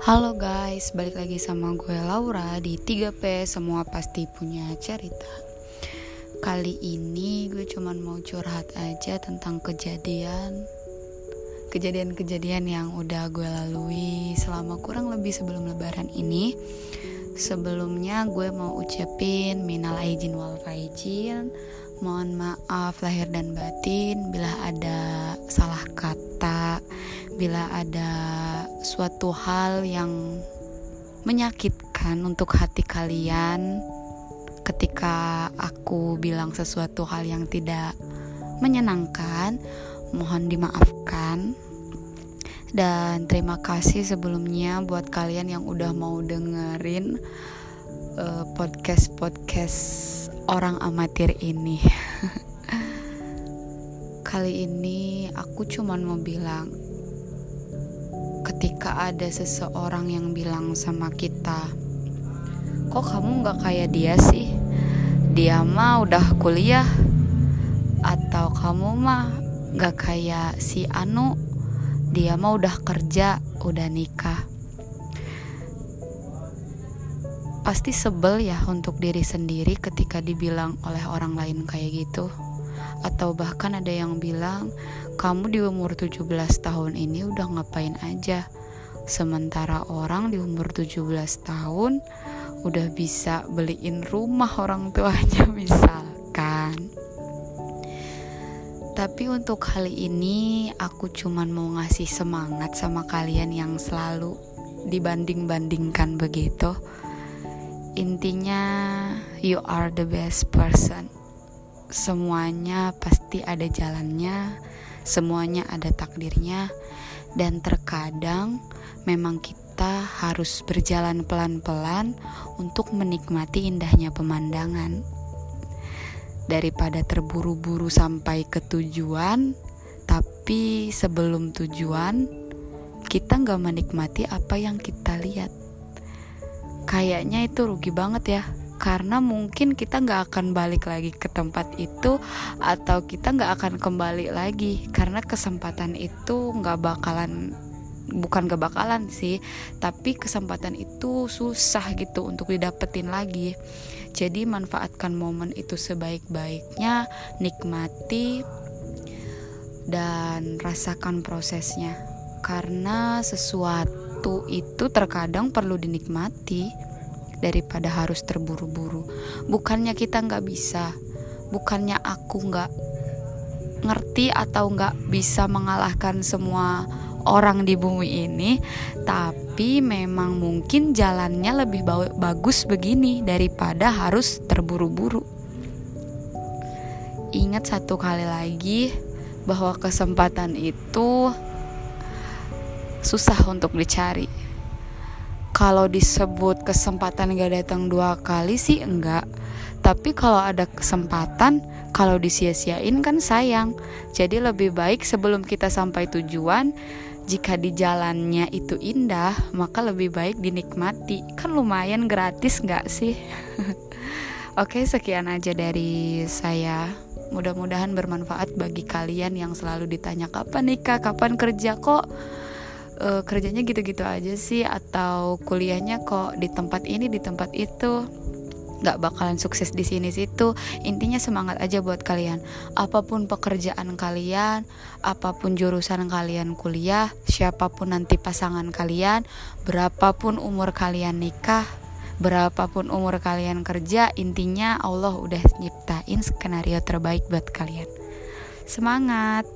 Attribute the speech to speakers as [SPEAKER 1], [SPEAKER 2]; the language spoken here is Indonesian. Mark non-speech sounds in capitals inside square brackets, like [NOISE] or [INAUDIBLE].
[SPEAKER 1] Halo guys, balik lagi sama gue Laura di 3P Semua pasti punya cerita. Kali ini gue cuman mau curhat aja tentang kejadian Kejadian-kejadian yang udah gue lalui selama kurang lebih sebelum lebaran ini. Sebelumnya gue mau ucapin minal aijin wal faizin Mohon maaf lahir dan batin bila ada salah kata, bila ada suatu hal yang menyakitkan untuk hati kalian ketika aku bilang sesuatu hal yang tidak menyenangkan, mohon dimaafkan. Dan terima kasih sebelumnya buat kalian yang udah mau dengerin uh, podcast-podcast orang amatir ini. [LAUGHS] Kali ini aku cuman mau bilang ketika ada seseorang yang bilang sama kita, "Kok kamu nggak kayak dia sih? Dia mah udah kuliah." Atau kamu mah nggak kayak si Anu, dia mah udah kerja, udah nikah pasti sebel ya untuk diri sendiri ketika dibilang oleh orang lain kayak gitu atau bahkan ada yang bilang kamu di umur 17 tahun ini udah ngapain aja? Sementara orang di umur 17 tahun udah bisa beliin rumah orang tuanya [LAUGHS] misalkan. Tapi untuk kali ini aku cuman mau ngasih semangat sama kalian yang selalu dibanding-bandingkan begitu. Intinya you are the best person semuanya pasti ada jalannya semuanya ada takdirnya dan terkadang memang kita harus berjalan pelan-pelan untuk menikmati indahnya pemandangan. Daripada terburu-buru sampai ke tujuan tapi sebelum tujuan kita nggak menikmati apa yang kita lihat. Kayaknya itu rugi banget ya karena mungkin kita nggak akan balik lagi ke tempat itu atau kita nggak akan kembali lagi karena kesempatan itu nggak bakalan bukan gak bakalan sih tapi kesempatan itu susah gitu untuk didapetin lagi. Jadi manfaatkan momen itu sebaik-baiknya nikmati dan rasakan prosesnya. Karena sesuatu itu terkadang perlu dinikmati daripada harus terburu-buru. Bukannya kita nggak bisa, bukannya aku nggak ngerti atau nggak bisa mengalahkan semua orang di bumi ini, tapi memang mungkin jalannya lebih bagus begini daripada harus terburu-buru. Ingat satu kali lagi bahwa kesempatan itu susah untuk dicari kalau disebut kesempatan gak datang dua kali sih enggak. Tapi kalau ada kesempatan kalau disia-siain kan sayang. Jadi lebih baik sebelum kita sampai tujuan jika di jalannya itu indah maka lebih baik dinikmati. Kan lumayan gratis nggak sih? [LAUGHS] Oke sekian aja dari saya. Mudah-mudahan bermanfaat bagi kalian yang selalu ditanya kapan nikah, kapan kerja kok uh, kerjanya gitu-gitu aja sih atau kuliahnya kok di tempat ini di tempat itu. Nggak bakalan sukses di sini situ. Intinya semangat aja buat kalian. Apa pun pekerjaan kalian apa pun jurusan kalian kuliah siapa pun nanti pasangan kalian berapapun umur kalian nikah berapapun umur kalian kerja intinya Allah udah nyiptain skenario terbaik buat kalian. Semangat